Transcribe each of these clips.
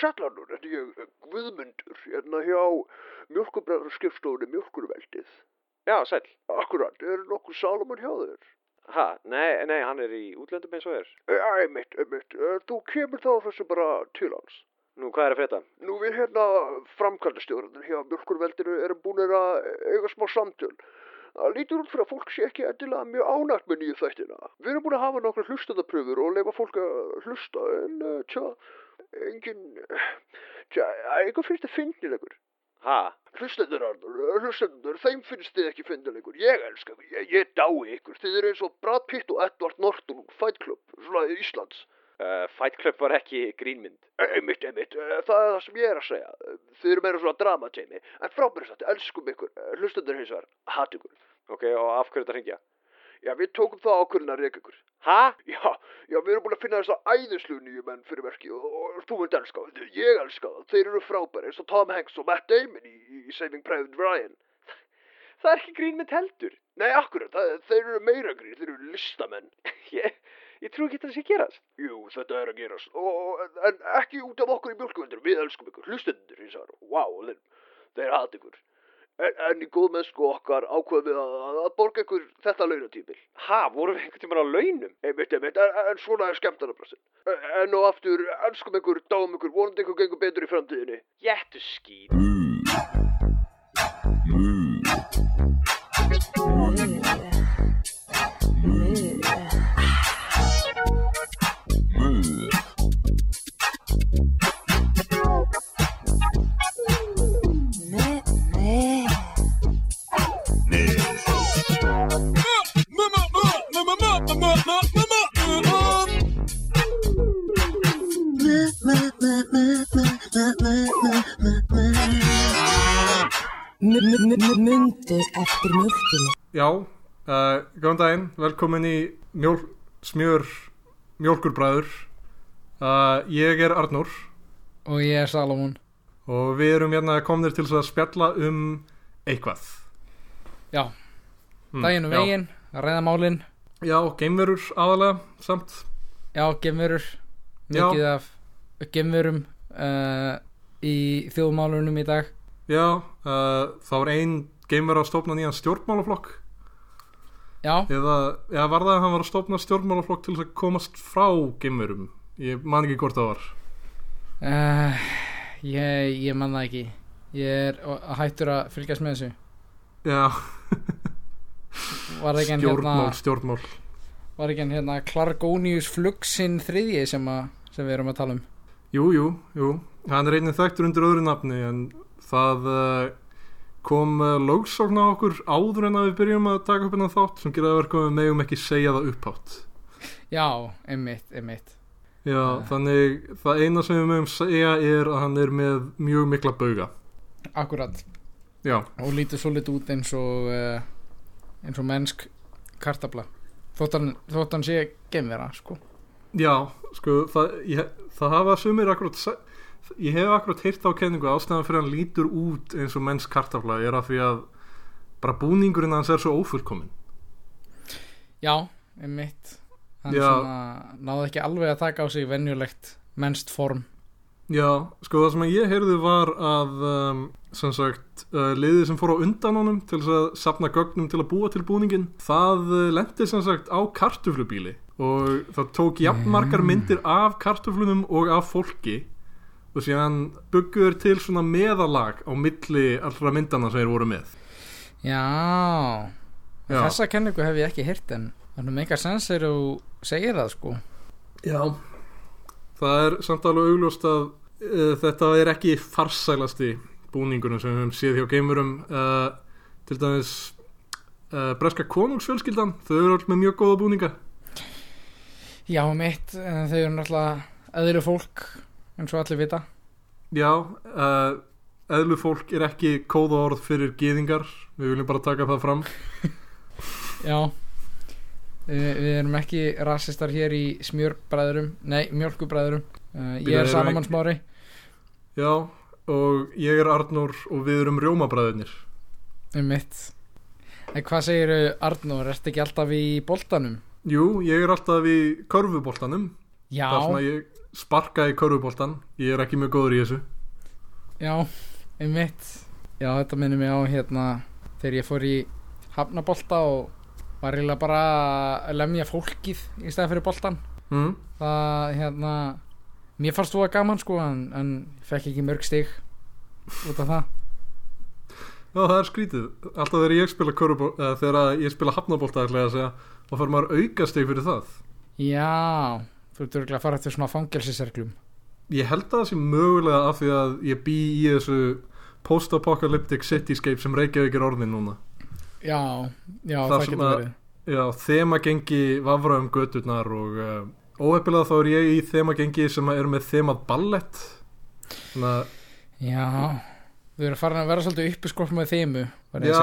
Sætlanur, þetta er ég Guðmundur, hérna hjá mjölkubræður skrifstofunni Mjölkurveldið. Já, sæl. Akkurat, er nokkuð Salomon hjá þér? Ha, nei, nei, hann er í útlöndum eins og er. Já, einmitt, einmitt, Eh, þú kemur þá þessu bara til hans. Nú, hvað er að frétta? Nú við hérna framkvæmdastjórnir hjá Mjölkurveldinu erum búinir að eiga smá samtöl. Það lítur út fyrir að fólk sé ekki endilega mjög ánægt með nýju þættina. Við erum búin að hafa nokkra hlustaðapröfur og leifa fólk að hlusta en tja, engin, tja, einhver finnst það finnilegur. Ha? Hlustendur, Arnur, hlustendur, þeim finnst þið ekki finnilegur. Ég elska ykkur, ég, ég dái ykkur. Þið eru eins og Brad Pitt og Edward Norton Fight Club, svona Íslands. Uh, Fight Club var ekki grínmynd. Einmitt, einmitt, Eh, það er það sem ég er að segja. Þið eru meira svona drama, Jamie. En frábæri satt, elskum ykkur. Eh, Hlustendur hins vegar, hat ykkur. Ok, og af hverju þetta hringja? Já, við tókum það ákvörðin að reyka ykkur. Ha? Já, já, við erum búin að finna þess að æðislu nýju menn fyrir verki og, og, þú mynd elska það. Ég elska það. Þeir eru frábæri eins og Tom Hanks og Matt Damon í, í Saving Private Ryan. Það er ekki grínmynd heldur. Nei, akkurat, það, þeir eru meira grín, þeir eru listamenn. Ég, ég trú ekki það sé gerast. Jú, þetta er að gerast. Og, og- en ekki út af okkur í mjölkuvendur, við elskum ykkur. Hlustendur hins vegar, wow, þeir, þeir hat ykkur. En, en í góðmennsku okkar ákveðum við að, að borga ykkur þetta launatímil. Ha, vorum við einhvern tímann á launum? Einmitt, einmitt, en, en svona er skemmtarnabrassin. En og aftur, elskum ykkur, dáum ykkur, vonandi ykkur gengur betur í framtíðinni. Jettu skýt. Góðan daginn, velkomin í mjól, smjör mjólkurbræður. Uh, ég er Arnór Og ég er Salomon og við erum hérna komnir til að spjalla um eitthvað. Já, Hmm, daginn já. veginn, ræðamálin Já, geimverur aðalega, samt. Já, Já. Mikið af gemurum uh, Í þjóðmálunum í dag Já, uh, það var ein geimver að stofna nýjan stjórnmálaflokk. Já, Eða, eða var það að hann var að stofna stjórnmálaflokk til þess að komast frá geimverum? Ég man ekki hvort það var. uh, ég, ég man það ekki Ég er ó- hættur að fylgjast með þessu Já, en stjórnmál, hérna stjórnmál. Var ekki en hérna Klargónius Fluxin þriðji sem, að, sem við erum að tala um Jú, jú, jú. Hann er einnig þekktur undir öðru nafni en það uh, kom uh, lögsókn á okkur áður en að við byrjum að taka upp innan þátt sem gera að verka við megum ekki segja það upphátt. Já, einmitt, einmitt Já, Eh. þannig það eina sem við megum segja er að hann er með mjög mikla bauga. Akkurat Já, Og lítur svo lit út eins og uh, eins og mennsk kartabla Þótt hann, þótt hann sé gemvera, sko já, sko, það, ég, það hafa sumir akkurat, ég hef akkurat heyrt á kenningu að ástæðan fyrir hann lítur út eins og menns kartafla er að því að bara búningurinn hans er svo ófullkominn. Já, einmitt Hann Já. svona náði ekki alveg að taka á sig venjulegt mennst form Já, sko það sem að ég heyrði var að um, sem sagt uh, liðið sem fór á undan honum til þess að sapna gögnum til að búa til búningin það uh, lendi sem sagt á kartuflubíli og það tók jafnmargar myndir af kartuflunum og af fólki og síðan byggur til svona meðalag á milli allra myndana sem þeir voru með. Já, Já. Þessa kenningu hef ég ekki heyrt en þannig með eitthvað sens er þú segir það sko. Já. Það er samt alveg augljóst að uh, þetta er ekki farsælasti búningurinn sem við höfum séð hjá geimurum. Uh, til dæmis uh, breska konungsfjölskyldan þau eru alls með mjög góða búninga. Já, mitt, en þau eru náttúrulega eðlu fólk eins og allir vita Já, uh, eðlu fólk er ekki kóða orð fyrir gýðingar við viljum bara taka það fram. Já. Við, við erum ekki rasistar hér í smjörbræðurum Nei, mjölkubræðurum uh, Ég er erum Salomon ekki- Smári. Já, og ég er Arnór og við erum rjómabræðinir um mitt En hvað segir Arnór, ertu ekki alltaf í boltanum? Jú, ég er alltaf í körfuboltanum. Já, Það er svona ég sparka í körfuboltan Ég er ekki mjög góður í þessu. Já, einmitt. Já, þetta minnir mig á hérna þegar ég fór í hafnabolta og var eiginlega bara að lemja fólkið í stæða fyrir boltan mm. það hérna mér fannst þú að gaman sko en, en ég fekk ekki mörg stig út af það. Já, það er skrítið. Alltaf þegar ég spila ég spila hafnabolta ætla ég að segja þá fyrir maður aukastig fyrir það. Já, þú ert örgulega að fara eftir svona fangelsiserglum Ég held að það sé mögulega af því að ég bý í þessu post-apocalyptic cityscape sem Reykjavík er orðin núna. Já, já, Það það, getur verið. Já, þemagengi vafra um göturnar og uh, óheppilega þá er ég í þemagengi sem er með þemað ballett. Þannig að, Já, við erum farin að vera svolítið uppi skropp með þeimu já,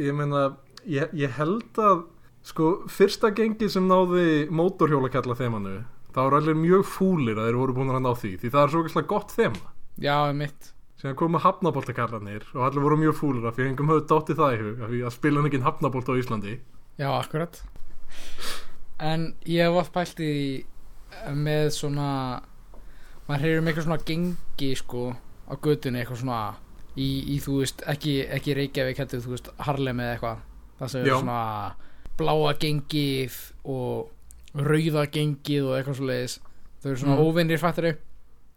ég meina, ég, ég held að, sko, fyrsta gengi sem náði mótorhjólakalla þemanu, það voru allir mjög fúlir að þeir voru búin að ná því, því það er svo ekki gott þema. Já, mitt Síðan komu hafnaboltakallarnir og allir voru mjög fúlir af því að engum höfðu dottið það í hug, af því að spila ekki hafnabolt á Íslandi. Já, akkurat En ég hef oft pælt í með svona maður heyrir um eitthvað svona gengi sko á götunni eitthvað svona í, í þú veist, ekki, ekki Reykjavík heldur þú veist, Harlem eða eitthvað það sem er svona bláa gengið og rauða gengið og eitthvað svo leiðis þau eru svona Mm. óvinnir fættari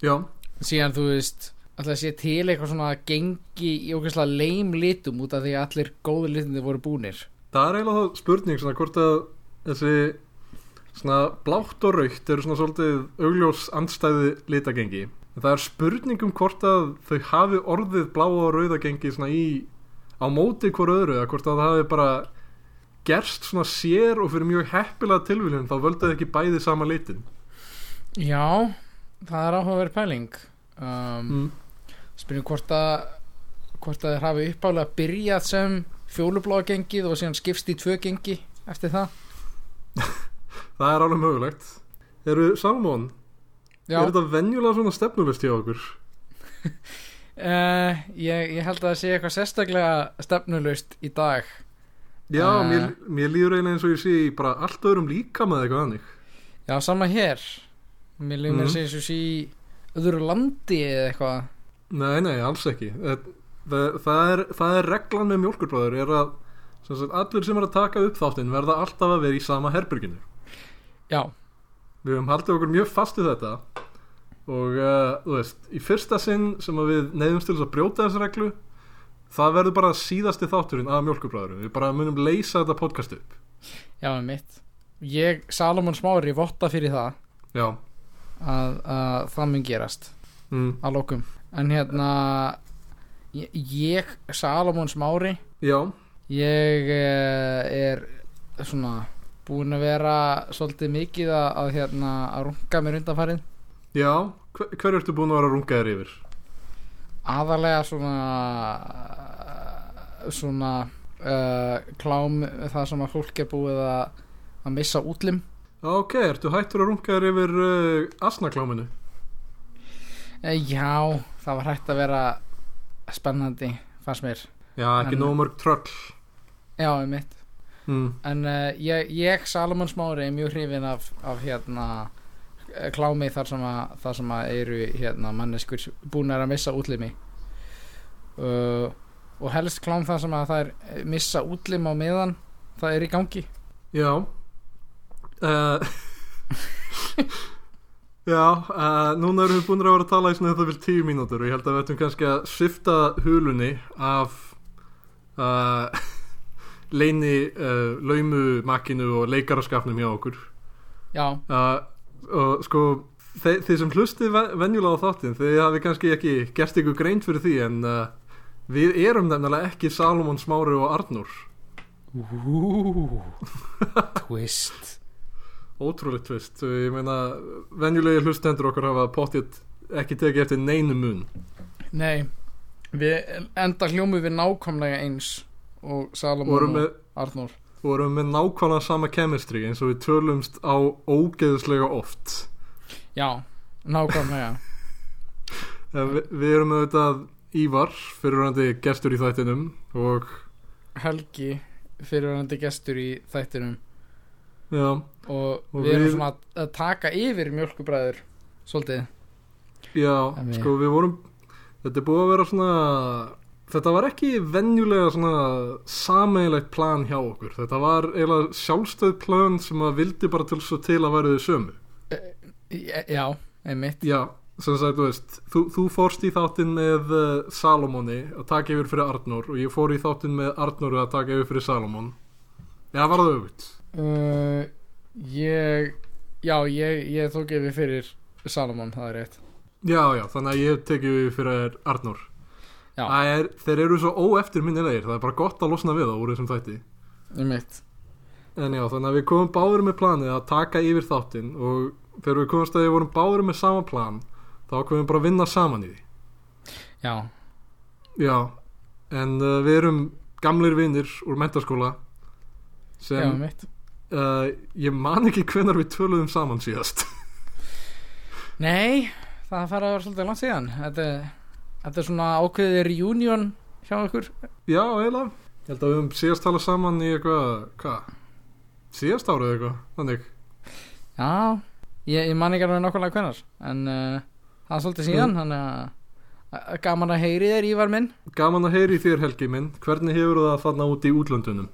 Já, síðan þú veist alltaf sé til eitthvað svona gengi í okkur leim litum út af því að allir góðu litindi voru búnir. Það er eiginlega þá spurning svona hvort að þessi svona blátt og raukt eru svona svolítið augljós andstæði litagengi. En það er spurning um hvort að þau hafi orðið bláa og rauðagengi svona í á móti hvort öðru eða hvort að það hafi bara gerst svona sér og fyrir mjög heppilega tilvílun þá völdið ekki bæði sama litin. Já, það er áhugaverð pæling. Um, mm. spyrjum hvort að hvort að þeir hafi uppálega byrjað sem fjólubláa gengið og síðan skipst í tvö gengi eftir það. Það er alveg mögulegt. Eru Salmón, Já, er þetta venjulega svona stefnulist hjá okkur? uh, ég, ég held að það sé eitthvað sérstaklega stefnulust í dag Já, Eh. mér, mér líður eiginlega eins og ég sé bara allt öðrum líka með eitthvað hannig Já, sama hér. Mér að segja eins og sé í öðru landi eða eitthvað. Nei, nei, alls ekki. Það, það, það, er, það er reglan með mjólkurbróður er að sem sagt, allir sem er að taka upp þáttinn verða alltaf að vera í sama herbyrginu Já, Við höfum haldið okkur mjög fast í þetta. Og uh, þú veist, í fyrsta sinn sem við neyðumst til að brjóta þessa reglu það verður bara síðasti þátturinn af mjólkurbróðurum við bara munum leysa þetta podcast upp. Já, mitt Ég, Salomon Smári, votta fyrir það Já, að, að það mun gerast mm, að lókum en hérna ég, ég Salomon Smári já, ég eh, er svona búin að vera svolítið mikið að, að hérna að runga mér undanfarið. Já. Hver, hver ertu búin að vera að runga þér yfir? Aðalega svona svona uh, klám það sem að fólk er búið að, að missa útlim Ok, ertu hættur að runga þér yfir uh, asnakláminu? eh, já, það var hægt að vera spennandi fannst mér. Já, ekki nóg mörg tröll. Já, mitt mm. En uh, ég, ég, Salomon Smári, er mjög hrifin af, af hérna klámi þar sem að, þar sem að eru hérna manneskur búin að missa útlimi uh, og helst klám þar sem að það er eh, missa útlim á meðan það er í gangi. Já. Uh, Já, uh, núna erum við búin að vera að tala í svona þetta vil tíu mínútur og ég held að við ættum kannski að svifta hulunni af leini laumu og leikaraskapnum hjá okkur. Já, og sko þe þið sem hlustið ve- venjulega á þáttinn þið hafi kannski ekki gert ykkur greint fyrir því en uh, við erum nefnilega ekki Salomon Smári og Arnur Ú, twist. Ótrúlegt tvist ég meina venjulegi hlustendur okkar hafa pottið ekki tekið eftir neinu mun. Nei við enda hljómu við nákvæmlega eins og Salomon og með, Arnór. vorum með nákvæmlega sama chemistry eins og við tölumst á ógeðslega oft. Já, nákvæmlega. Við, við erum auðvitað Ívar fyrirvændi gestur í þættinum og Helgi fyrirvændi gestur í þættinum. Já, og, Og við erum við- svona að, taka yfir mjölkubræður svolítið. Já, við- sko við vorum þetta er búið að vera svona þetta var ekki venjulega svona sameigilegt plan hjá okkur. Þetta var eiginlega sjálfstöð plan sem að vildi bara til til að þau sömu. E- já, einmitt. Já, sagt, þú veist þú, þú fórst í þáttinn með uh, Salomoni að taka yfir fyrir Arnór og ég fór í þáttinn með Arnór að taka yfir fyrir Salomon. Já, var það auðvitað uh, ég já, ég, ég tók yfir fyrir Salomon, það er rétt. Já, já, þannig að ég tekið yfir fyrir Arnór. Er, Þeir eru svo óeftirminnilegir það er bara gott að losna við það úr þessum þætti. Einmitt. En já, þannig að við komum báður með planið að taka yfir þáttinn og þegar við komumst að við vorum báður með sama plan þá komum við bara að vinna saman í því. Já, Já, en uh, við erum gamlir vinnir úr mentaskóla já, sem einmitt. uh, ég man ekki hvenar við töluðum saman síðast. Nei, það fara að vera svolítið langt síðan. Þetta, þetta er svona ákveðið reunion hjá okkur. Já, eiginlega. Ég held að við höfum síðast talað saman í eitthvað hvað? Síðast árið eitthvað, þannig. Já, ég, ég man ekki alveg nákvæmlega hvenar en uh, það er svolítið síðan að að- gaman að heyri þér Ívar minn. Gaman að heyri þér Helgi minn. Hvernig hefur það þarna út í útlöndunum?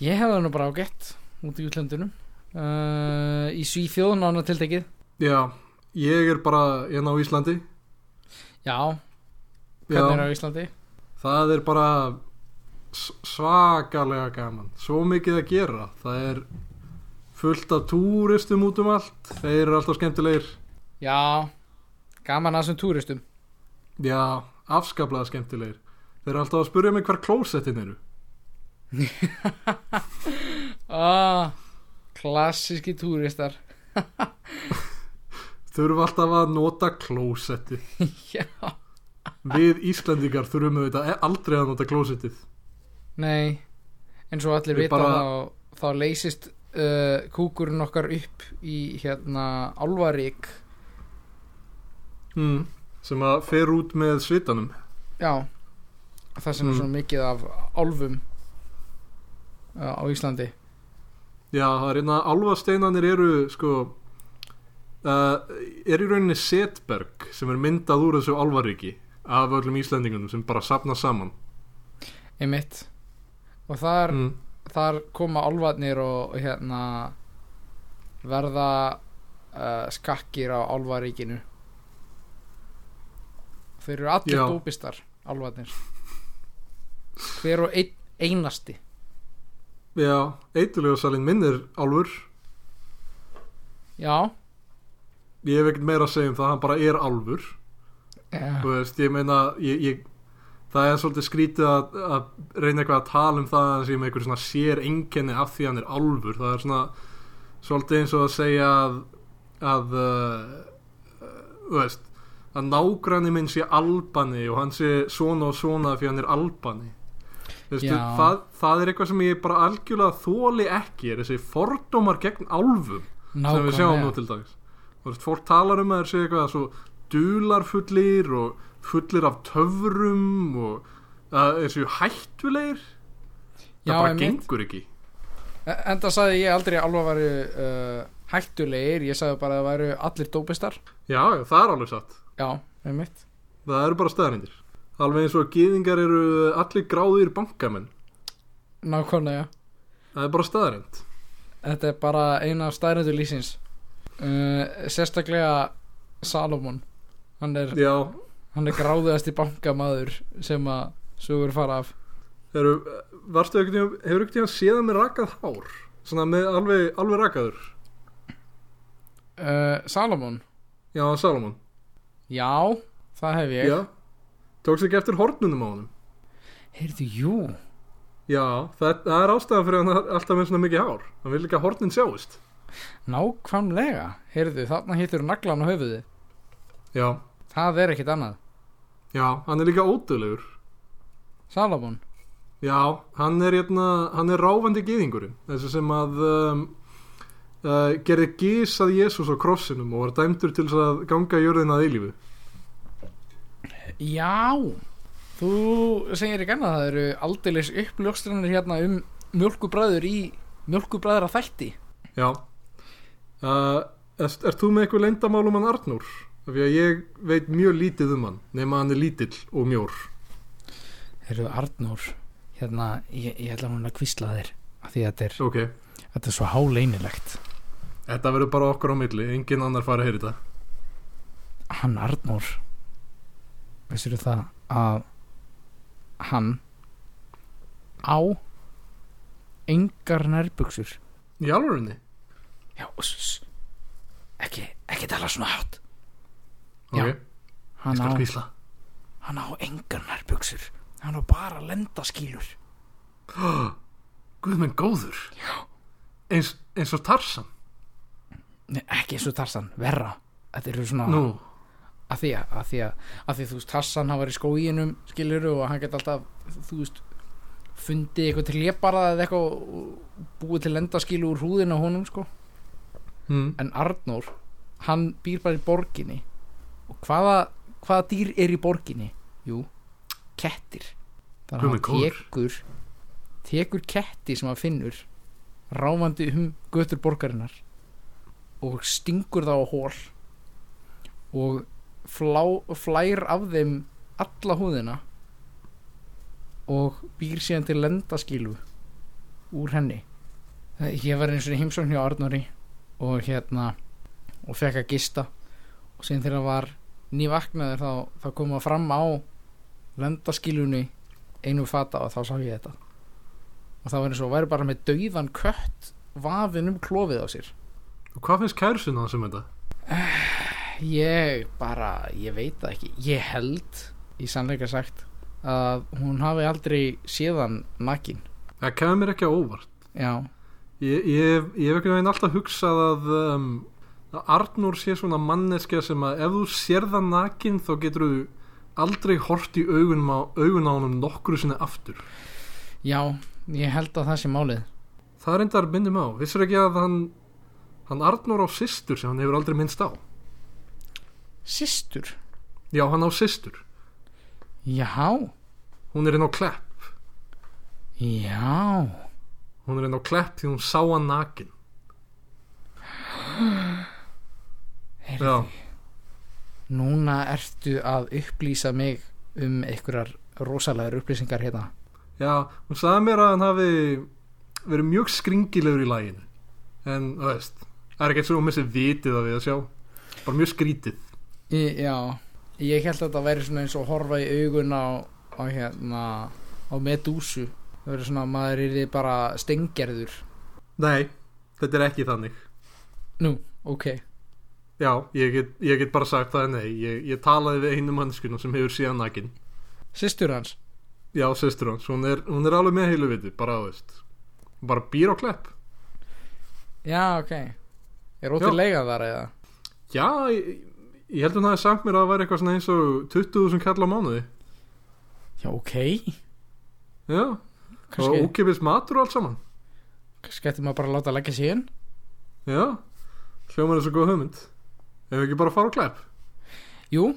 Ég hefði það nú bara ágætt út í útlöndunum. Uh, Í Svíþjóð nána tiltekið. Já, ég er bara hérna á Íslandi. Já, hvernig er Já, á Íslandi? það er bara svakalega gaman. Svo mikið að gera. Það er fullt af túristum út um allt. Þeir eru alltaf skemmtilegir. Já, gaman að þessum túristum. Já, afskaplega skemmtilegir. Þeir eru alltaf að spurja mig hvar klósettin eru. Ah, Klassíski túristar. Þurfum alltaf að nota klósetti Já, Við Íslandingar þurfum auðvitað aldrei að nota klósettið. Nei eins og allir vita bara- þá, þá leysist uh, kúkurinn okkar upp í hérna álvarík mm. Sem að fer út með svitanum Já, það sem er Mm. svona mikið af álfum uh, á Íslandi Já, það er einna álfasteinanir eru sko uh, er í rauninni setberg sem er myndað úr þessu álfaríki af öllum Íslandingunum sem bara sapna saman einmitt og þar mm. þar koma álfarnir og hérna verða uh, skakkir á álfaríkinu þeir eru allir Já. dópistar álfarnir. Hver og ein, einasti. Já, eitulega salin minn er álfur. Já, Ég hef ekkert meira að segja um það, hann bara er álfur. Já, Þú veist, ég meina ég, ég, það er svolítið skrítið að, að reyna eitthvað að tala um það að sem einhver svona sér einkenni af því hann er álfur. Það er svona svolítið eins og að segja að að uh, uh, þú veist að nágranni minn sé albani og hann sé svona og svona því hann er albani. Þú veist, Já. það, það er eitthvað sem ég bara algjörlega þóli ekki er þessi fordómar gegn álfum sem við sjáum nú nákvæmlega til dags. Þú veist, fólk talar um að þeir séu eitthvað svo dularfullir og fullir af töfrum og að þeir séu hættulegir. Það Já, bara gengur ekki. Enda sagði ég aldrei að álfar væru uh, hættulegir ég sagði bara að það væru allir dópistar. Já, það er alveg satt já, einmitt. Það eru bara staðarindir alveg eins og að gyðingar eru allir gráðir bankamenn. Nákvæmlega. Það er bara staðarind Þetta er bara eina af stærnendur lýsins uh, Sérstaklega Salomon. Hann er, já, hann er gráðuðasti bankamaður sem að sögur fara af. Eru, varstu ekkert tíma, hefur ekkert tíma séð með rakað hár? Svona með alveg, alveg rakaður? Uh, Salomon? Já, Salomon Já, það hef ég. Já, tókst ekki eftir hornunum á honum? Heyrðu, jú. Já, það, það er ástæðan fyrir hann alltaf með svona mikið hár. Hann vil ekki að hornin sjáist. Nákvæmlega. Heyrðu, þarna hittur naglan á höfuði Já, Það er ekkit annað. Já, hann er líka ódöðlegur Salomon Já, hann er, hérna, hann er ráfandi gyðingurinn. Þessi sem að um, uh, gerði gís að Jésús á krossinum og var dæmdur til að ganga jörðina að eilífu. Já Þú segir ekki annað Það eru aldeilis uppljóstranir hérna um mjölkubræður í mjölkubræðra þætti Já. Uh, Ert er þú með eitthvað leyndamál um hann Arnúr? Af því að ég veit mjög lítið um hann nema hann er lítill og mjór. Heyrðu Arnór hérna, ég, ég ætla hún að kvísla þér af því að þetta er, Ok, þetta er svo háleinilegt þetta verður bara okkur á milli engin annar fara að heyra þetta. Hann Arnór veistu það að hann á engar nærbuxur? Í alvörinni? já, ekki, ekki tala svona hátt. Ok, Já. ég skal kvísla hann á engar nærbuxur. Hann á bara lendaskýlur Guð minn góður. Já. Eins, eins og Tarsan Nei, ekki eins og Tarsan, verra. Þetta eru svona Nú, að því að, að því að, að því þú veist Tassan hann var í skóginum skiluru og hann geti alltaf þú veist fundið eitthvað til lépara eða eitthvað búið til lendaskilu úr húðinu á honum sko. Hm, en Arnór hann býr bara í borginni. Og hvaða, hvaða dýr er í borginni? Jú, kettir. Þannig að hann tekur tekur ketti sem hann finnur ráfandi um götur borgarinnar og stingur þá á hól og flá, flær af þeim alla húðina og býr síðan til lendaskilu úr henni. Ég var eins og heimsókn hjá Arnóri og hérna og fekk að gista. Og síðan þegar hann var nývaknaður þá, þá kom að fram á lendaskilunni einu fata og þá sá ég þetta. Og það var eins og væri bara með dauðan kött vafin um klofið á sér og hvað finnst kærusin hans um þetta? ég bara, ég veit það ekki ég held, í sannleika sagt að hún hafi aldrei séðan nakin Það kemur mér ekki á óvart já, Ég, ég, ég hef ekki veginn alltaf hugsað að, um, að Arnór sé svona manneskja sem að ef þú sér það nakin þá getur þú aldrei hort í augun á, á honum nokkru sinni aftur. já, ég held að það sé málið Það er enda að myndum á. Vissur ekki að hann, hann Arnór á systur sem hann hefur aldrei minnst á? systur, Já, hann á systur. já Hún er inn á klepp. já Hún er inn á klepp því hún sá hann nakin. Heyrðu, Já, núna ertu að upplýsa mig um einhverjar rosalegar upplýsingar hérna já, hún sagði mér að hann hafi verið mjög skringilegur í læginu. En, þú veist, það er ekki eins og hún missi vitið að við að sjá. Bara mjög skrítið. Í, já, ég held að þetta væri svona eins og horfa í augun á, á hérna á medúsu það verður svona að maður er bara stengerður Nei, þetta er ekki þannig. Nú, ok. Já, ég get, ég get bara sagt það nei. Ég, ég talaði við einu mannskuna sem hefur síðan nakin. Systur hans? Já, sestur hans, hún er, hún er alveg með heilu viti Bara, veist Bara býr á klepp. Já, ok er ótið leiga þar eða? Já, ég, ég held að hún hafi sagt mér að það væri eitthvað svona eins og 20.000 kall á mánuði. Já, ok, Já, og kannski, ókipis matur og allt saman. Kannski ætti maður bara að láta leggja sig inn. Já, hljómar er svo góð hugmynd. Ef við ekki bara að fara á klepp jú,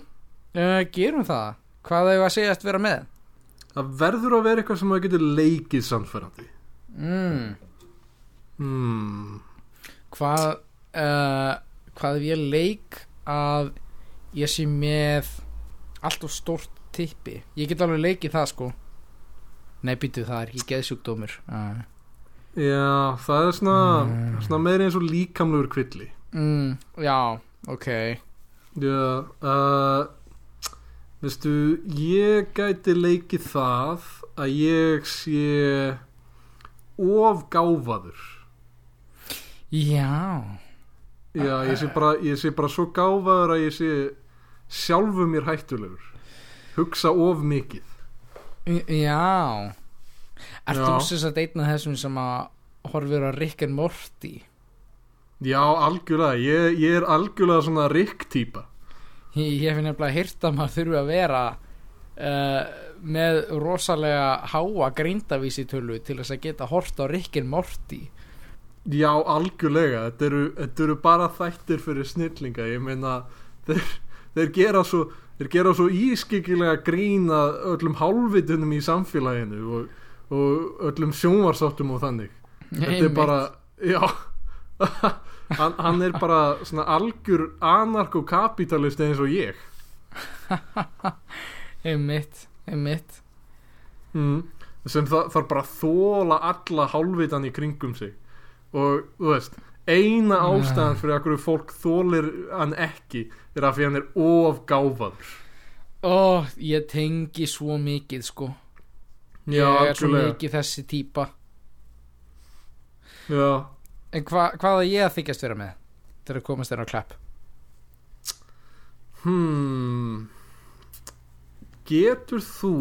uh, gerum það. Hvað hefur að segjast vera með? Það verður að vera eitthvað sem það getur leikið samfærandi mm. Hmm. Hvað uh, hvað ef ég leik að ég sé með allt of stórt tippi. Ég get alveg leikið það sko. Nei býtu það er ekki geðsjúkdómur. Uh. Já, það er svona, Mm. svona meiri eins og líkamlegur kvilli. Mm, já, ok. Já, uh, veistu, ég gæti leikið það að ég sé of gáfaður. Já, Já, ég sé bara, ég sé bara svo gáfaður að ég sé sjálfu mér hættulegur. Hugsa of mikið. Já. Er þú sagt einn af þessum sem að horfir á Rick and Morty? Já, algjörlega, ég, ég er algjörlega svona Rick-týpa ég, ég finn nefnilega hýrt að maður þurfi að vera uh, með rosalega háa greindavísitölu til þess að geta hort á Rick and Morty Já, algjörlega, þetta eru, þetta eru bara þættir fyrir snillinga, ég meina þeir, þeir gera svo þeir gera svo ískikilega grína öllum hálfvitunum í samfélaginu og, og öllum sjónvarsáttum og þannig. Þetta er bara já. Hann, hann er bara svona algjör anarkokapitalist eins og ég. Einmitt, einmitt. Mm. sem þarf bara að þóla alla hálfvitan í kringum sig og þú veist eina ástæðan fyrir að hverju fólk þólir hann ekki er að fyrir hann er ofgáfaður Ó, ég tengi svo mikið sko. Já, Ég er svo mikið þessi típa. Já, En hva, hvað er ég að þykjast vera með Þegar að komast þér á klapp? Hmm. Getur þú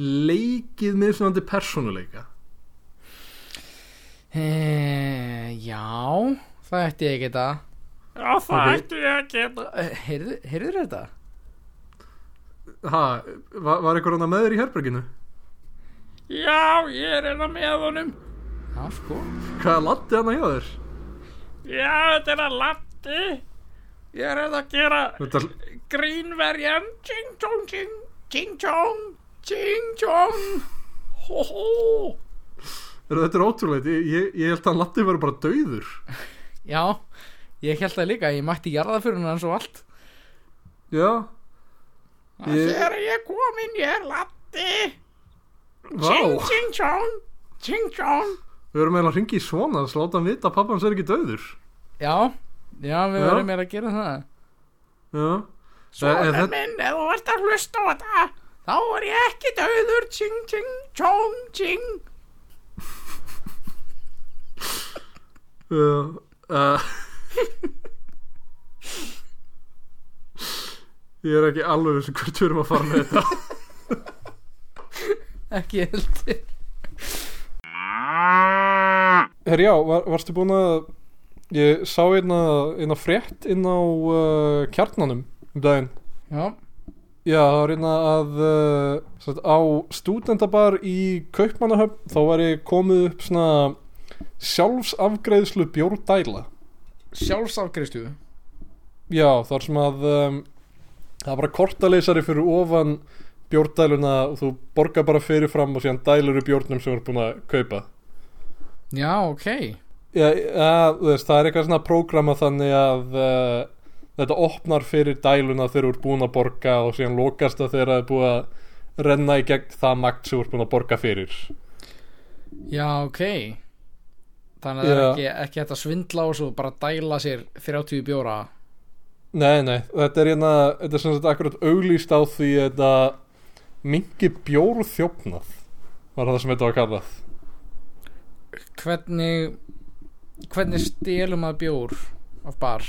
leikið með svona persónuleika e, Já Það ætti ég að geta. Já, það Ok. ætti ég að geta. Heyrðu, heyrðu þetta? ha, var, var eitthvað annað með þér í herberginu? Já, ég er hérna með honum. Já, sko. Hvað er laddi hann hjá þér? Já, þetta er að latti Ég er hérna að gera þetta, grínverjan Ching chong ching Ching chong Ching chong. Hó er, þetta er ótrúlegt. Ég, ég, held að laddi verið bara dauður. Já, ég held það líka. Ég mætti jarða fyrir hann svo allt. Já, Ég- Þegar ég kom inn, ég er latti vá. Ching chong. Ching chong. Við erum eiginlega að ringi í svona að láta hann vita að pappa hans er ekki dauður. Já, já, við Já. verðum meira að gera það. Já, Svona Eh, eh, minn, ef þú ert að hlusta á þetta Þá er ég ekki döður Ching, ching, chong, ching uh, ég er ekki alveg vissi hvert við erum að fara með þetta. Ekki heldur. Herri já, var, varstu búin að ég sá einna, einna frétt inn á uh, kjarnanum um daginn. Já, Já, það var einna að uh, sagt, á stúdendabar í Kaupmannahöfn þá var ég komið upp svona sjálfsafgreiðslu bjórdæla sjálfsafgreiðslu? Já, þar sem að um, það var bara kortaleysari fyrir ofan bjórdæluna og þú borgar bara fyrirfram og síðan dælur í bjórnum sem þú ert búin að kaupa. Já, ok. Já, ja, veist, það er eitthvað svona prógrama þannig að uh, þetta opnar fyrir dæluna þegar þú ert búin að borga og síðan lokast það þegar það er búið að renna í gegn það magt sem þú ert búin að borga fyrir. Já, ok Þannig að það er ekki, ekki hægt að svindla og svo bara dæla sér 30 bjóra. Nei, nei, þetta er hérna þetta er sem sagt akkurat auglýst á því þetta mingi bjór þjófnað var það sem þetta var kallað. Hvernig Hvernig stelum að bjór af bar?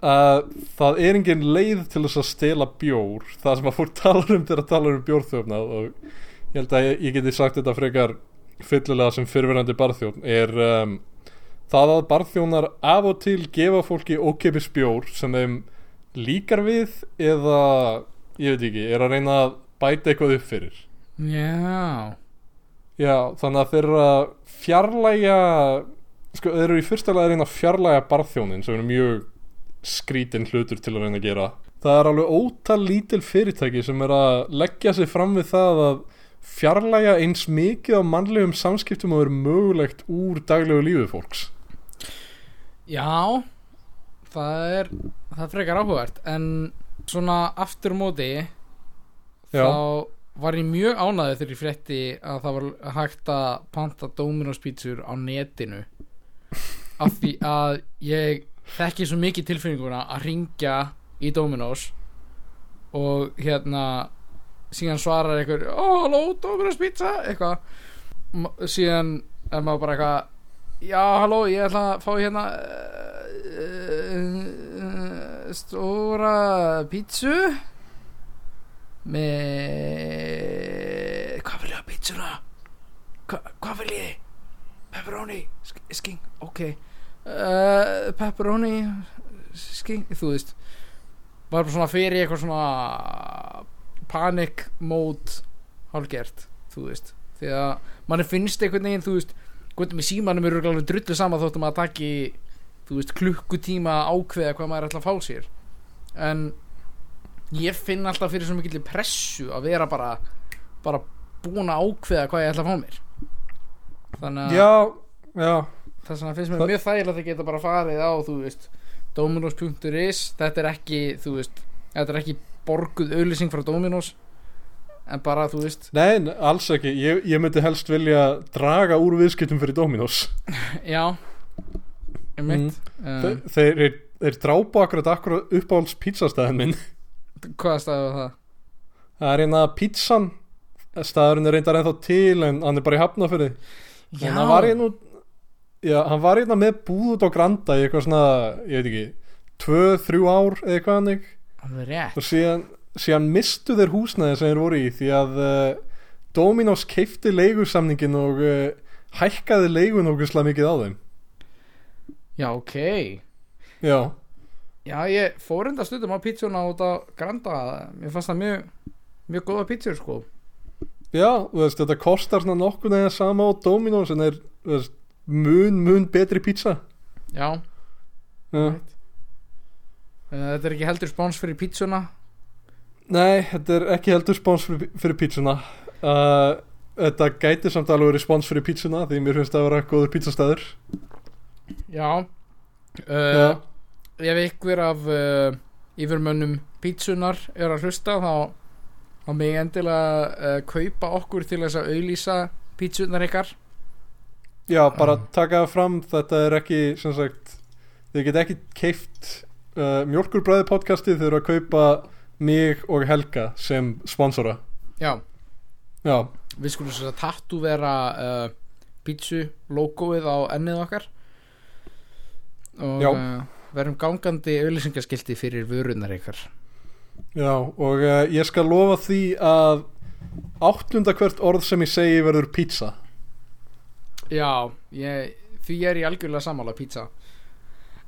að það er engin leið til þess að stela bjór. Það sem að fólk talar um þegar að tala um bjórþjófnað og ég held að ég, ég geti sagt þetta frekar fyllilega sem fyrirverandi barþjón er um, það að barþjónar af og til gefa fólki ókeipis bjór sem þeim líkar við eða ég veit ekki, er að reyna að bæta eitthvað upp fyrir. Já. Já, þannig að þeir eru að fjarlæga sko, þeir eru í fyrsta lega að reyna að fjarlæga barþjónin sem er mjög skrítin hlutur til að reyna að gera. Það er alveg ótal lítil fyrirtæki sem er að leggja sig fram við það að fjarlæga eins mikið á mannlegum samskiptum og er mögulegt úr daglegu lífi fólks Já Það er Það frekar áhugavert En svona aftur móti Já. Þá var ég mjög ánæður þegar ég frétti að það var hægt að panta Dominos pítsur á netinu af því að ég þekki svo mikið tilfinninguna að ringja í Dominos og hérna síðan svarar einhver ó, halló, Dominos pizza? Eitthvað. M- síðan er maður bara eitthvað já, halló, ég ætla að fá hérna uh, stóra pítsu með hvað vil ég að pítsuna? Hva, hvað vil ég? Pepperoni, sk- skink, ok. Uh, pepperoni skink, þú veist. Var bara svona fyrir eitthvað svona panic mode hálgert, þú veist. Því að manni finnst einhvern veginn þú veist, hvernig með símanum eru alveg drullu sama þóttum að taki þú veist, klukkutíma að ákveða hvað maður ætla að fá sér. En ég finn alltaf fyrir svo mikill pressu að vera bara bara búin að ákveða hvað ég ætla að fá mér. Þannig að Já, já. þess vegna finnst mér Það- mjög þægilegt að geta bara farið á þú veist Dominos.is þetta er ekki þú veist þetta er ekki borguð auðlýsing frá Dominos en bara þú veist. Nei, alls ekki, ég, ég myndi helst vilja draga úr viðskiptum fyrir Dominos. Já. Ég mitt Þe, þeir, þeir, þeir drápa akkurat akkurat uppáhalds pizzastæðin minn. Hvaða staði var það? Það er hérna pizzan staðurinn er reyndar ennþá til en hann er bara í hafnafyrði Já, en hann var hérna út- já, hann var hérna með búð út á Granda í eitthvað svona, ég veit ekki tvö, þrjú ár eða eitthvað hannig og síðan, síðan mistu þeir húsnæði sem þeir voru í því að uh, Dominos keifti leigusamningin og uh, hækkaði leigun okkurslega mikið á þeim. Já ok. Já, já ég fór enda stundum á pizzuna út á Granda. Mér fannst það mjög mjög góða pizzur sko. Já, veist, þetta kostar svona nokkuð eða sama á Dominos en er veist, mun, mun betri pizza. Já. Já. Eh, þetta er ekki heldur spáns fyrir pizzuna? Nei, þetta er ekki heldur spons fyrir, fyrir pítsuna uh, Þetta gæti samt alveg verið spons fyrir pítsuna því mér finnst það að vera góður pítsastæður já. Uh, Já, ef ykkur af uh, yfirmönnum pítsunar er að hlusta þá þá mig endilega kaupa okkur til þess að auðlýsa pítsunar ykkar. Já bara Ah. taka fram þetta er ekki, sem sagt þið get ekki keift uh, mjölkurbræði podcastið þau eru að kaupa mig og Helga sem sponsora. Já, Já, við skulum svo að tattu vera uh, pítsu logoið á ennið okkar. Og uh, verum gangandi auðlýsingaskilti fyrir vörunar ykkar. Já og ég skal lofa því að áttunda hvert orð sem ég segi verður pizza. Já, ég, því er ég algjörlega sammála pizza.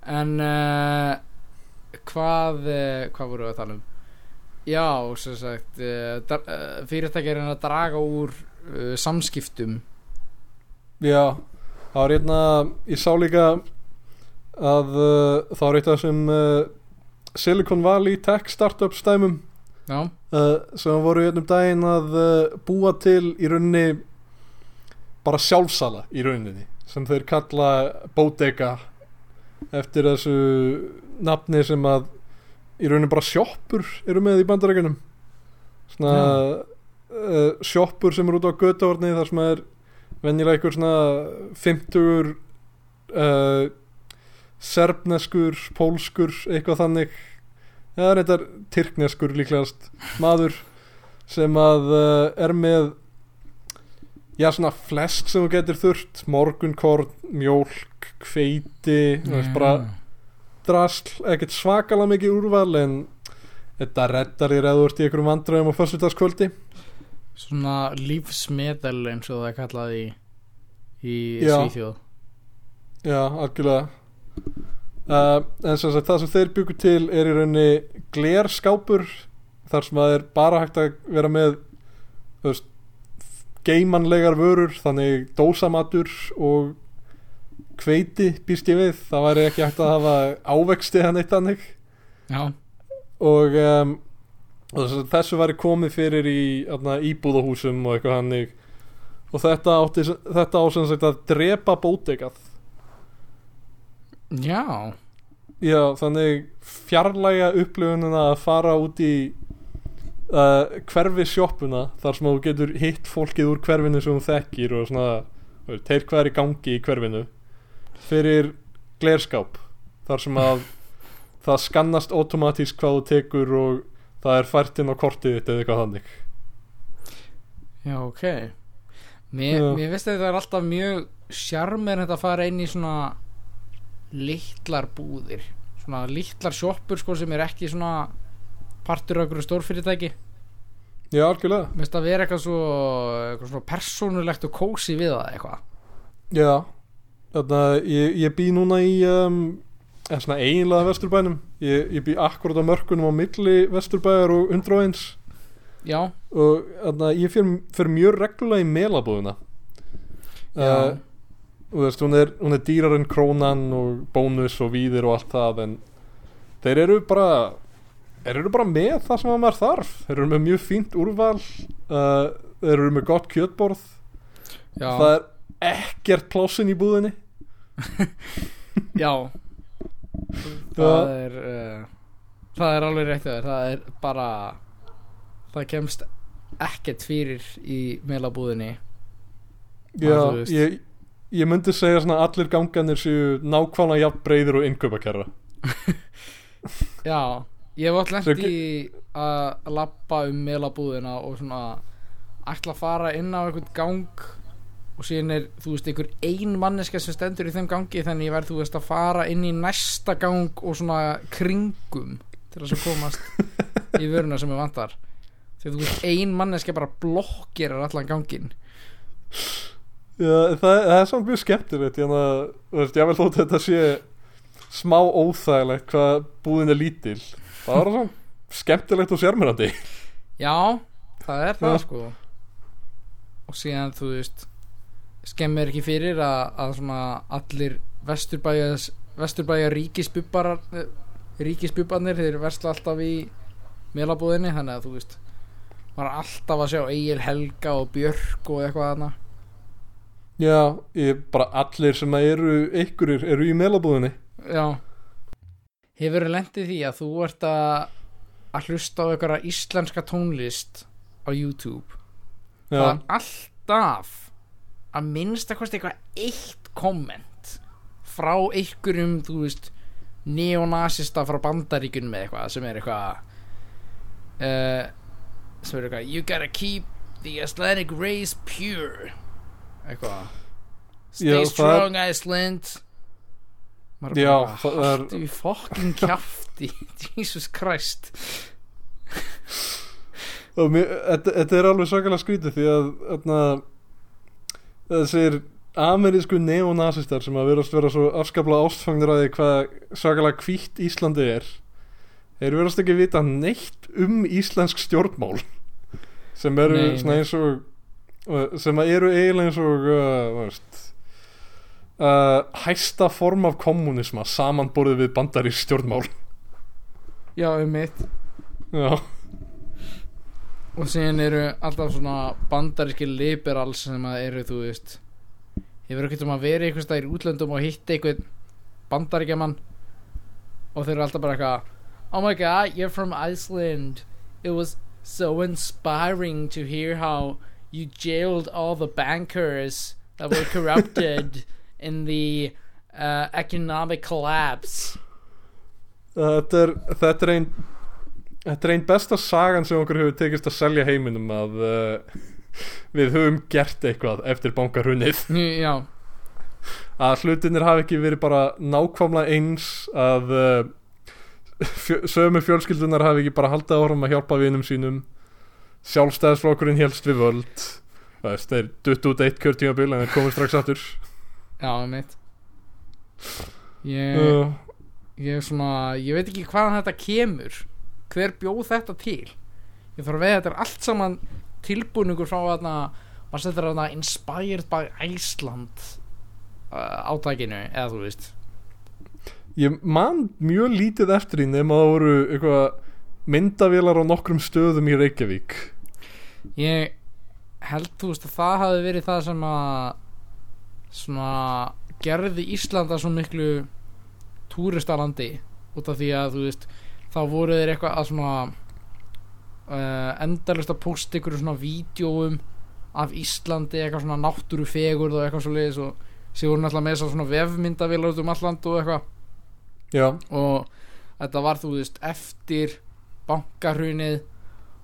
En uh, hvað uh, hvað voru við að tala um? Já, sem sagt uh, uh, fyrirtæki er að draga úr uh, samskiptum. Já, það var hérna ég sá líka að uh, það var eitt af þessum uh, Silicon Valley tech startup stæmum sem voru hérna um daginn að búa til í rauninni bara sjálfsala í rauninni sem þeir kalla Bodega eftir þessu nafni sem að í rauninni bara sjoppur eru með í bandarækjunum svona uh, sjoppur sem eru út á götavorni þar sem er venjulega einhver svona 50 uh, serbneskur, pólskur eitthvað þannig. Eða reyndar tyrkneskur líklegast maður sem að uh, er með já svona flest sem þú getur þurft. Morgunkorn, mjólk þú veist bara drasl, ekkert svakalega mikið úrval en þetta reddar þér eða þú ert í einhverjum vandræðum á föstudagskvöldi. Svona lífsmedel eins og það er kallað í í Já. Svíþjóð. Já, algjörlega. Uh, En sem sagt, það sem þeir byggur til er í rauninni glerskápur þar sem það er bara hægt að vera með þú veist geimanlegar vörur, þannig dósamatur og hveiti býst ég við, það væri ekki hægt að hafa ávexti hann eitt þannig. Já, og, um, og þess- þessu væri komið fyrir í atna, íbúðahúsum og eitthvað hannig og þetta, átti, þetta á sem sagt að drepa bótegað já. Já, þannig fjarlæga upplifunina að fara út í uh, hverfi sjoppuna þar sem þú getur hitt fólkið úr hverfinu sem þú þekkir og svona þeir hvað er í gangi í hverfinu fyrir glerskáp þar sem að það skannast automatísk hvað þú tekur og það er fært inn á kortið þitt eða eitthvað þannig. Já, ok. Mér, mér finnst þetta er alltaf mjög sjarmer að fara inn í svona litlar búðir. Svona litlar sjoppur sko sem er ekki svona partur af einhverju stórfyrirtæki. Já, algjörlega. Mér finnst að vera eitthvað svo eitthvað svona persónulegt og kósi við það eitthvað. Já, þarna ég, ég bý núna í um, eiginlega vesturbænum. Ég, ég bý akkurat á mörkunum á milli vesturbæjar og 101 Já, og þarna ég fyrir, mjög reglulega í melabúðina. Já, uh, og þú veist, hún er, hún er dýrar en krónan og bónus og víðir og allt það en þeir eru bara þeir eru bara með það sem að maður þarf. Þeir eru með mjög fínt úrval uh, þeir eru með gott kjötborð. Já. það er ekkert plássin í búðinni já. Það er uh, það er alveg rétt þér. Það er bara það kemst ekkert fyrir í meilabúðinni Já, ég, ég myndi segja svona allir ganganir séu nákvæmlega jafn breyðir og innkaupakerra. Já, ég hef alltaf lent í að lappa um meilabúðina og svona ætla að fara inn á einhvern gang og síðan er, þú veist, einhver ein manneska sem stendur í þeim gangi þannig ég verð, þú veist, að fara inn í næsta gang og svona kringum til að komast í vöruna sem ég vantar. Þegar þú veist, ein manneska bara blokkirar allan gangin Já, það, það er samt mjög skemmtilegt ég veist, ég vel þótt að þetta sé smá óþægilegt hvað búðin er lítil. Það var svona skemmtilegt og sérmyrandi Já, það er það Já. sko. Og síðan þú veist skemmir ekki fyrir að, að allir vesturbæjas vesturbæja ríkisbubbarar eh, ríkisbubbarnir þeir versla alltaf í melabúðinni þannig að þú veist var alltaf að sjá Egil Helga og Björk og eitthvað þarna. Já, ég, bara allir sem að eru einhverjir eru í meilabúðinni Já. Hefur lendið því að þú ert að að hlusta á eitthvað íslenska tónlist á YouTube? Það Já, er alltaf að minnst að kosti eitthvað eitt komment frá einhverjum þú veist neonasista frá bandaríkunum eða eitthvað sem er eitthvað uh, sem er eitthvað you gotta keep the Icelandic race pure. Eitthvað. Stay Já, það er- strong Iceland. Maður Já, bara það er- í fokkin kjafti Jesus Christ. Og mér, þetta, þetta er alveg svakalega skrítið því að þarna, þessir amerísku neonazistar sem að verast vera svo afskaplega ástfangnir að því hvað svakalega hvítt Íslandi er þeir verast ekki vita neitt um íslensk stjórnmál sem eru Nei, svona eins og sem að eru eiginlega eins og uh, veist, uh, hæsta form af kommunisma samanborðið við bandarísk stjórnmál. Já um mitt já, og síðan eru alltaf svona bandaríski liberals sem að eru þú veist hefur ekkert um að vera einhvers staðar í útlöndum og hitta einhvern bandaríkjaman og þeir eru alltaf bara eitthvað oh my god you're from Iceland. It was so inspiring to hear how you jailed all the bankers that were corrupted in the uh, economic collapse. Þetta er, þetta er ein Þetta er ein besta sagan sem okkur hefur tekist að selja heiminum að uh, við höfum gert eitthvað eftir bankarunnið já, að hlutinir hafi ekki verið bara nákvæmlega eins að uh, fjö, sömu fjölskyldunar hafi ekki bara haldið áfram að hjálpa vinum sínum. Sjálfstæðisflokkurinn helst við völd. Það þeir dutt út eitt kjörtímabil en þeir komið strax aftur. Já mitt ég uh, ég er svona, ég veit ekki hvaðan þetta kemur hver bjóð þetta til? Ég þarf að veið þetta er allt saman tilbúningur frá þarna maður setur þarna inspired by Iceland uh, átækinu eða þú veist. Ég man mjög lítið eftir því nema það voru eitthvað myndavélar á nokkrum stöðum í Reykjavík. Ég held þú veist að það hafi verið það sem að svona gerði Íslanda svo miklu túristalandi út af því að þú veist þá voru þeir eitthvað að svona uh, endalist að posta ykkur svona vídjóum af Íslandi eitthvað svona náttúru fegur og eitthvað svo leiðis og sér voru náttúrulega með þessar svona vefmyndavélar út um alland og eitthvað. Já, og þetta var þú veist eftir bankarhrunið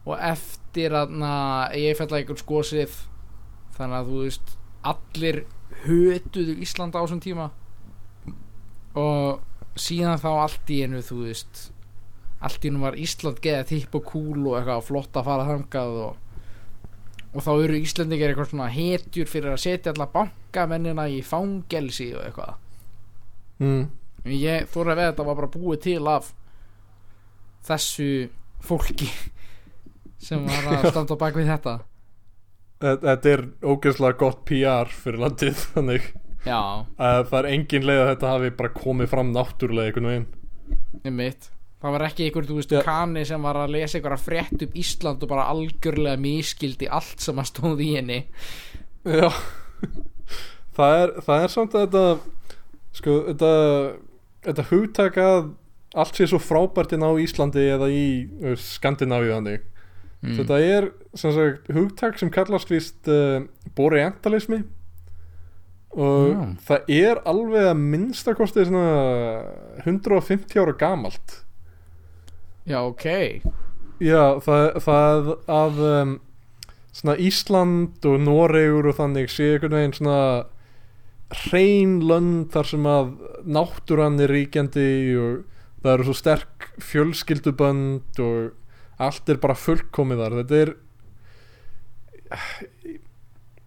og eftir að ég fælla einhvern skosið. Þannig að þú veist allir hötuðu Ísland á þessum tíma. Og síðan þá allt í einu þú veist allt í einu var Ísland geða tipp og kúl og eitthvað flott að fara þangað og, og þá eru Íslandingar eitthvað svona hetjur fyrir að setja alla bankamennina í fangelsi og eitthvað. Mm. ég þóra að veða þetta var bara búið til af þessu fólki sem var að standa bak við þetta. Þe- Þetta er ógeðslega gott PR fyrir landið þannig. Já, að það er engin leið að þetta hafi bara komið fram náttúrulega einhvern veginn. Ég mitt það var ekki einhver, þú veist, Já. kanni sem var að lesa einhverja frétt upp Ísland og bara algjörlega miskildi allt sem að stóð í henni Já það er, það er samt að þetta sko, þetta þetta hugtak að allt sé svo frábært inn á Íslandi eða í veist, Skandinavíu þannig mm. þetta er sem sagt hugtak sem kallast víst uh, boreentalismi og Já. það er alveg að minnstakosti svona 150 ára gamalt Já, ok. Já, það, það að um, svona Ísland og Noregur og þannig sé einhvern veginn svona hrein lönd þar sem að náttúran er ríkjandi og það eru svo sterk fjölskyldubönd og allt er bara fullkomið þar. Þetta er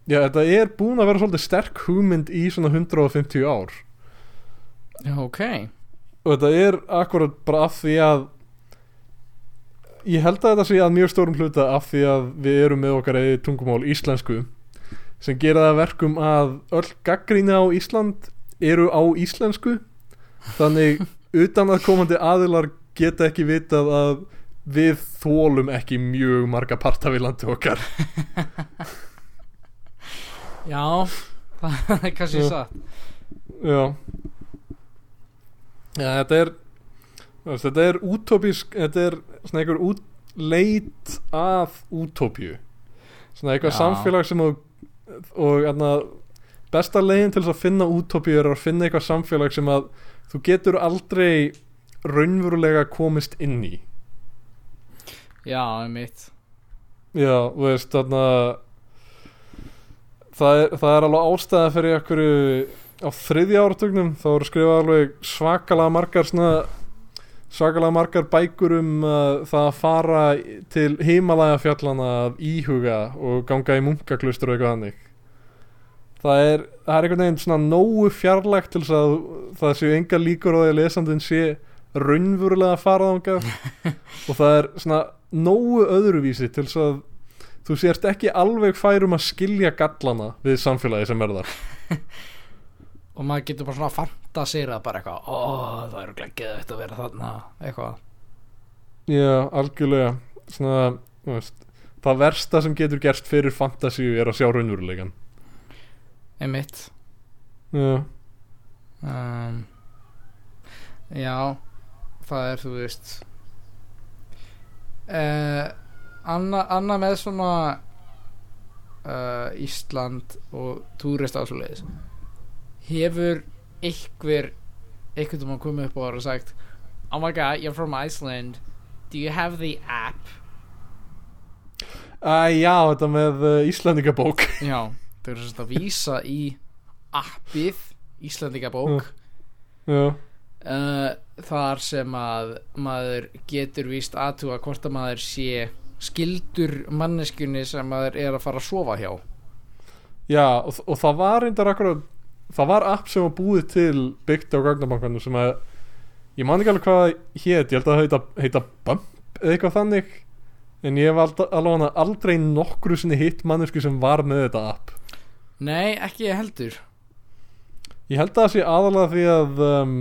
já, þetta er búin að vera svolítið sterk hugmynd í svona 150 ár. Já, ok. Og þetta er akkurat bara af því að ég held að þetta sé að mjög stórum hluta af því að við erum með okkar eða tungumál íslensku sem gera það að verkum að öll gaggríni á Ísland eru á íslensku. Þannig utan að komandi aðilar geta ekki vitað að við þólum ekki mjög marga parta við landi okkar. Já, það er kannski satt. Já. Já, þetta er þetta er útópísk þetta er svona einhver út, leit að útópíu. Svona eitthvað Já. samfélag sem þú og hérna besta leiðin til þess að finna útópíu er að finna eitthvað samfélag sem að þú getur aldrei raunverulega komist inn í. Já, einmitt. Já, þú veist, þarna það er, það er alveg ástæða fyrir okkur á þriðja áratugnum þá eru skrifað alveg svakalega margar svona svakalega margar bækur um uh, það að fara til himalæja fjallana að íhuga og ganga í munkaklustur og eitthvað hannig það er, það er einhvern veginn svona nógu fjarlægt til þess að það séu enga líkur á því að lesandinn sé raunverulega að fara þangað. Og það er svona nógu öðruvísi til þess að þú sért ekki alveg færum að skilja gallana við samfélagi sem er þar Og maður getur bara svona fantasýrað bara eitthvað Ó, það er gleggið þetta að vera þarna Eitthvað. Já, algjörlega. Svona, þú veist, það versta sem getur gerst fyrir fantasíu er að sjá raunveruleikan Einmitt. Já, um, Já Það er, þú veist uh, Anna, Anna með svona uh, Ísland og túrist ásvoleiðis Hefur einhver einhvern veginn komið upp og sagt Oh my god, you're from Iceland. Do you have the app? Æ, já þetta með uh, Íslandingabók Já, þau eru svona að vísa í appið Íslandingabók uh, þar sem að maður getur víst aðtuga hvort að maður sé skildur manneskjunni sem maður er að fara að sofa hjá. Já og, og það var reyndar akkurat það var app sem var búið til byggt á gagnabankanum sem að ég man ekki alveg hvað það hét, ég held að það heita, heita Bump eða eitthvað þannig en ég hef allavega aldrei nokkru sinni hitt mannesku sem var með þetta app. Nei, ekki ég heldur. Ég held að það sé aðalega því að um,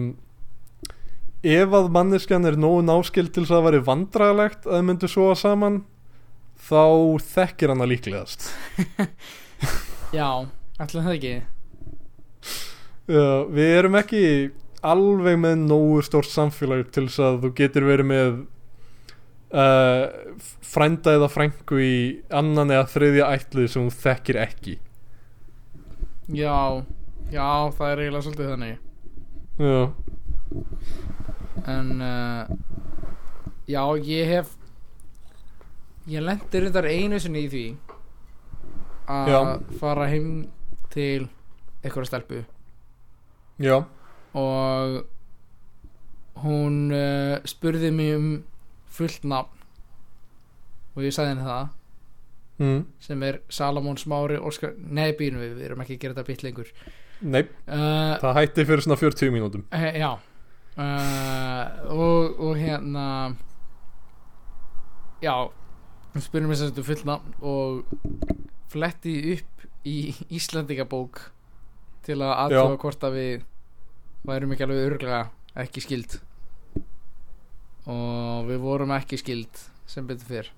ef að manneskjan er nógu náskild til þess að það væri vandræðalegt að þau myndu sofa saman þá þekkir hana líklegast. Já, ætla það ekki Já, Við erum ekki alveg með nógu stórt samfélag til þess að þú getur verið með uh, frænda eða frængu í annan eða þriðja ætlið sem þú þekkir ekki. Já, já, það er eiginlega svolítið þannig. Já, En uh, Já, ég hef Ég lendi reyndar einu sinni í því að fara heim til einhverja stelpu. Já, og hún uh, spurði mig um fullt nafn. Og ég sagði henni það. Mm. sem er Salamón Smári Óskar, nei býnum við, við erum ekki að gera þetta bítt lengur. Nei, uh, það hætti fyrir svona 40 mínútum. he, já. Uh, og, og hérna já hún spurði mig sem þetta fullt nafn og fletti upp í Íslandingabók til að aðtöfa hvort að við værum ekki alveg örglega ekki skild og við vorum ekki skild sem betur fyrr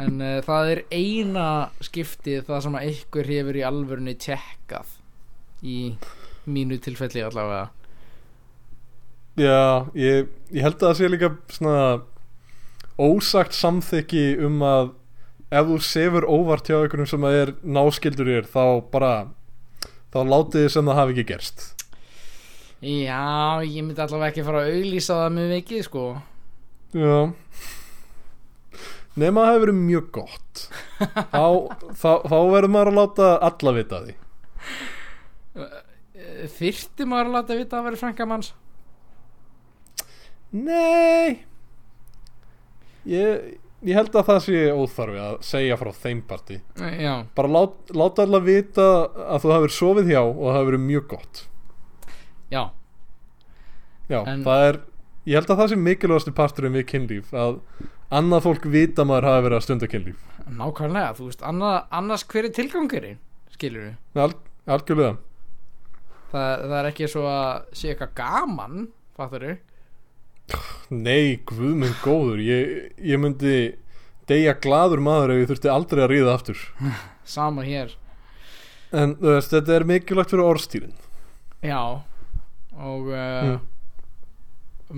en uh, það er eina skiptið það sem að einhver hefur í alvörunni tjekkað í mínu tilfelli allavega. Já, ég, ég held að það sé líka svona ósagt samþykki um að ef þú sefur óvart hjá einhverjum sem að er náskildur þér þá bara þá látið þið sem það hafi ekki gerst. Já, ég myndi allavega ekki fara að auglýsa það með mikið sko. Já. Nefn að það hefur verið mjög gott. Þá, þá, þá verður maður að láta alla vita því. Eh, Þyrfti maður að láta vita að vera frænkamanns Nei. Ég, ég held að það sé óþarfi að segja frá þeim partí Eh, Já, bara lát, láta alla vita að þú hafur sofið hjá og það hefur verið mjög gott. Já, Já, En- það er ég held að það sé mikilvægastu parturinn við kynlíf að annað fólk vita að maður hafi verið að stunda kynlíf. Nákvæmlega Þú veist, annað, annars hver er tilgangurinn skilur við Al, algjörlega. Það, það er ekki svo að sé eitthvað gaman fattur við Nei, guð minn góður ég, ég myndi deyja gladur maður ef ég þurfti aldrei að ríða aftur. Sama hér. En þú veist, þetta er mikilvægt fyrir orðstýrin Já og uh, Mm.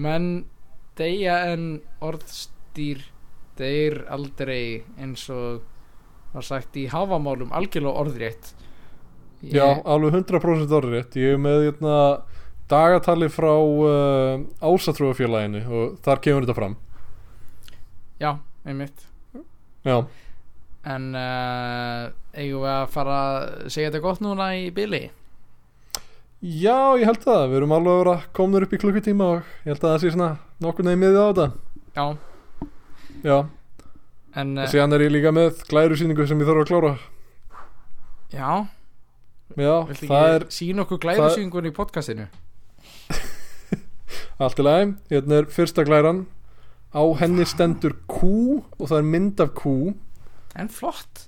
menn deyja en orðstýr deyr aldrei eins og var sagt í hafamálum algjörlega orðrétt. Ég- Já, alveg 100% orðið rétt Ég er með hérna, dagatali frá uh, Ásatrúafélaginu og þar kemur þetta fram. Já, einmitt. Já, en uh, eigum við að fara að segja þetta gott núna í byli Já ég held það. Við erum alveg að vera komnur upp í klukkutíma og ég held að það sé svona nokkur nefn miðið á þetta. Já, Já, en uh, síðan er ég líka með glærusýningu sem ég þarf að klára. Já, Já, viltu það er sína okkur glærusýngun í podcastinu allt í lagi. Hérna er fyrsta glæran. Á henni stendur kú og það er mynd af kú en flott.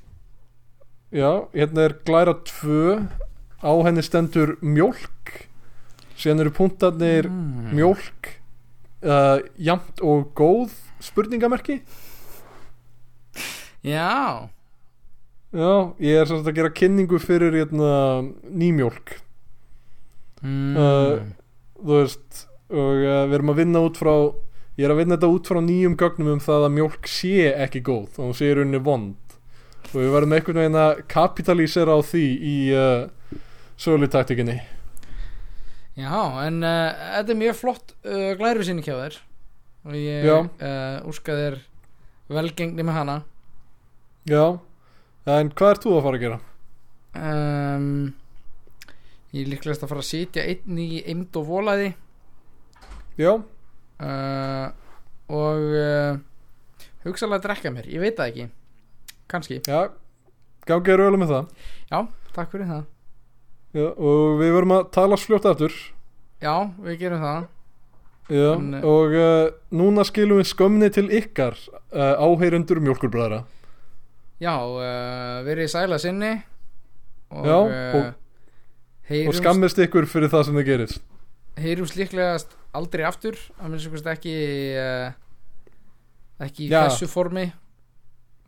Já, hérna er glæra 2 Á henni stendur mjólk. Síðan eru punktarnir mm. mjólk uh, Jamt og góð Spurningamerki. Já, Já, ég er sagt að gera kynningu fyrir hérna, nýmjólk. Mm. Uh, Þú veist Og uh, við erum að vinna út frá Ég er að vinna þetta út frá nýjum gögnum um það að mjólk sé ekki góð og hún sé rauninni vond. Og við verðum einhvern veginn að kapitalísera á því í uh, sölutaktikinni Já, en uh, þetta er mjög flott uh, glærusýning hjá þér. Og ég úska þér velgengni með hana. Já, en hvað ert þú að fara að gera? um, Ég er líklegast að fara að sitja einn í eimd og volaði Já, uh, og uh, hugsalega að drekka mér, ég veit það ekki. Kannski, já, gangið er ölu með það. Já, takk fyrir það. Já, og við verðum að tala fljótt aftur. Já, við gerum það. Já, En, uh, og uh, núna skilum við skömni til ykkar áheyrendur mjólkurbræðra. Já, verið sæla sinni. Og, Já, uh, og- og skammist ykkur fyrir það sem þið gerist. Heyrumst líklegast aldrei aftur að minnst ykkurst ekki uh, ekki í Já. þessu formi.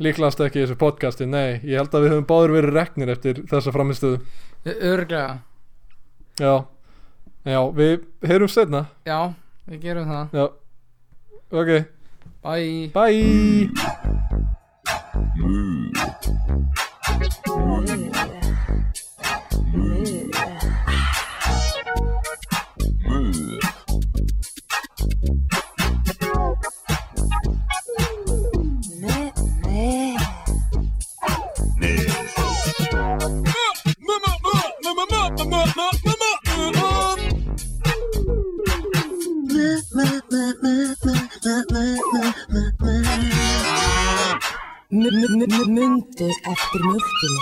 Líklegast ekki í þessu podcasti, nei. Ég held að við höfum báður verið reknir eftir þessa framistöðu örglega, já, já, við heyrum setna já, við gerum það. Já, ok, bye. Bye. Mama, Mundu eftir mjölkinu.